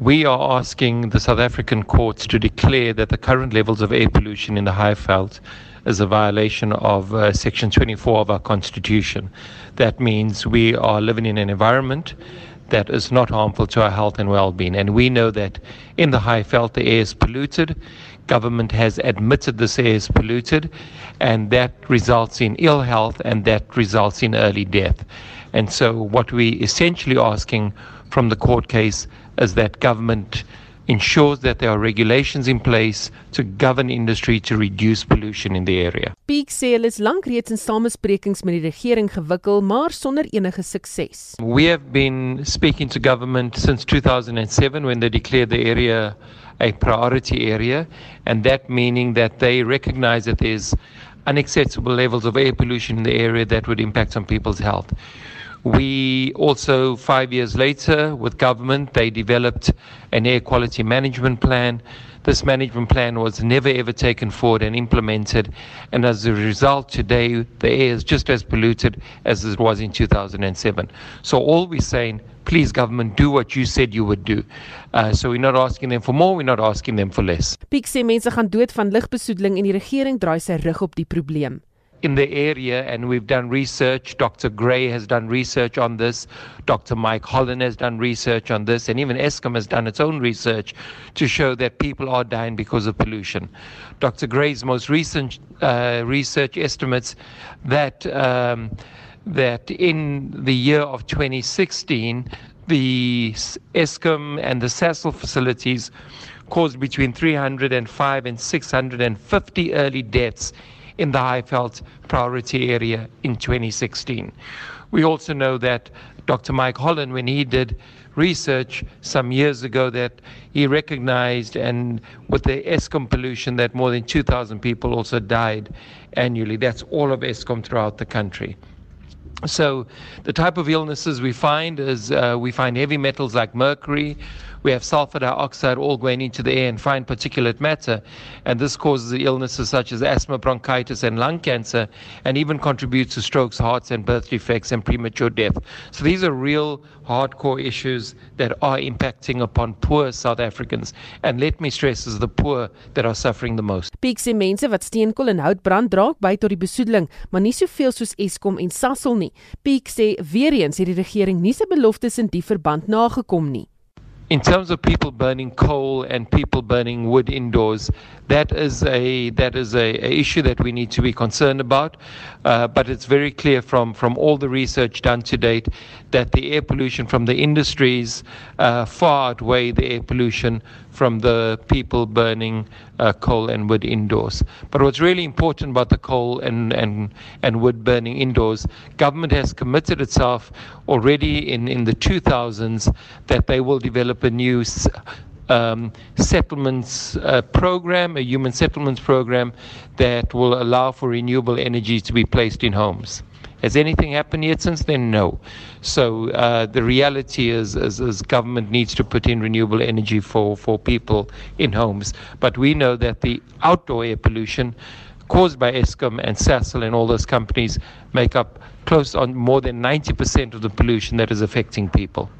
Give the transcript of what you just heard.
We are asking the South African courts to declare that the current levels of air pollution in the Highveld is a violation of uh, Section 24 of our Constitution. That means we are living in an environment that is not harmful to our health and well-being. And we know that in the Highveld the air is polluted. Government has admitted this air is polluted, and that results in ill health and that results in early death. And so, what we essentially asking from the court case is that government ensures that there are regulations in place to govern industry to reduce pollution in the area. Peak sê hulle is lank reeds in samesprekings met die regering gewikkel, maar sonder enige sukses. We have been speaking to government since 2007 when they declared the area a priority area and that meaning that they recognize that there's unacceptable levels of air pollution in the area that would impact on people's health. We also, five years later, with government, they developed an air quality management plan. This management plan was never ever taken forward and implemented. And as a result, today the air is just as polluted as it was in 2007. So all we're saying, please government, do what you said you would do. Uh, so we're not asking them for more, we're not asking them for less. Piek sê mense gaan dood van ligbesoedeling en die regering draai sy rug op die probleem. In the area, and we've done research. Dr. Gray has done research on this. Dr. Mike Holland has done research on this, and even Eskom has done its own research to show that people are dying because of pollution. Dr. Gray's most recent uh, research estimates that um, that in the year of 2016, the Eskom and the Sasol facilities caused between 305 and 650 early deaths in the Highveld priority area in 2016. We also know that Dr. Mike Holland, when he did research some years ago, that he recognized, and with the Eskom pollution, that more than 2,000 people also died annually. That's all of Eskom throughout the country. So, the type of illnesses we find is uh, we find heavy metals like mercury, we have sulfur dioxide all going into the air and fine particulate matter. And this causes illnesses such as asthma, bronchitis, and lung cancer, and even contributes to strokes, hearts, and birth defects and premature death. So these are real hardcore issues that are impacting upon poor South Africans. And let me stress, is the poor that are suffering the most. Peek sê mense wat steenkool en hout brand draak by tot die besoedeling, maar nie soveel soos Eskom en Sasol nie. Peak sê weer eens het die regering nie sy beloftes in die verband nagekom nie. in terms of people burning coal and people burning wood indoors, that is a that is a, a issue that we need to be concerned about. Uh, but it's very clear from from all the research done to date that the air pollution from the industries uh, far outweigh the air pollution from the people burning uh, coal and wood indoors. But what's really important about the coal and, and, and wood burning indoors, government has committed itself already in, in the 2000s that they will develop a new um, settlements uh, program, a human settlements program that will allow for renewable energy to be placed in homes. Has anything happened yet since then? No. So uh, the reality is, is, is, government needs to put in renewable energy for, for people in homes. But we know that the outdoor air pollution caused by Eskom and Sasol and all those companies make up close on more than 90% of the pollution that is affecting people.